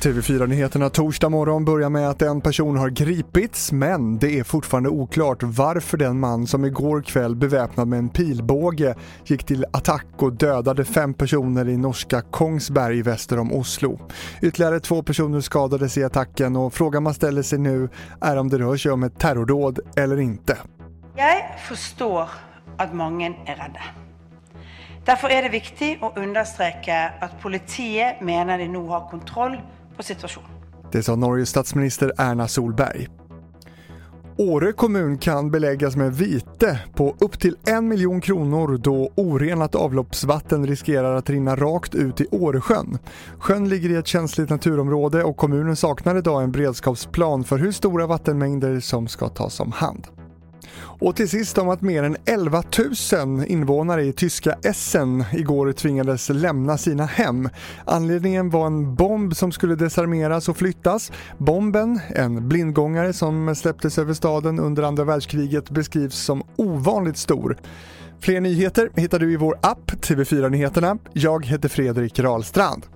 TV4-nyheterna torsdag morgon börjar med att en person har gripits men det är fortfarande oklart varför den man som igår kväll beväpnad med en pilbåge gick till attack och dödade fem personer i norska Kongsberg väster om Oslo. Ytterligare två personer skadades i attacken och frågan man ställer sig nu är om det rör sig om ett terrordåd eller inte. Jag förstår att många är rädda. Därför är det viktigt att understryka att politiet menar de nu har kontroll på situationen. Det sa Norges statsminister Erna Solberg. Åre kommun kan beläggas med vite på upp till en miljon kronor då orenat avloppsvatten riskerar att rinna rakt ut i Åresjön. Sjön ligger i ett känsligt naturområde och kommunen saknar idag en beredskapsplan för hur stora vattenmängder som ska tas om hand. Och till sist om att mer än 11 000 invånare i tyska Essen igår tvingades lämna sina hem. Anledningen var en bomb som skulle desarmeras och flyttas. Bomben, en blindgångare som släpptes över staden under andra världskriget, beskrivs som ovanligt stor. Fler nyheter hittar du i vår app TV4 Nyheterna. Jag heter Fredrik Rahlstrand.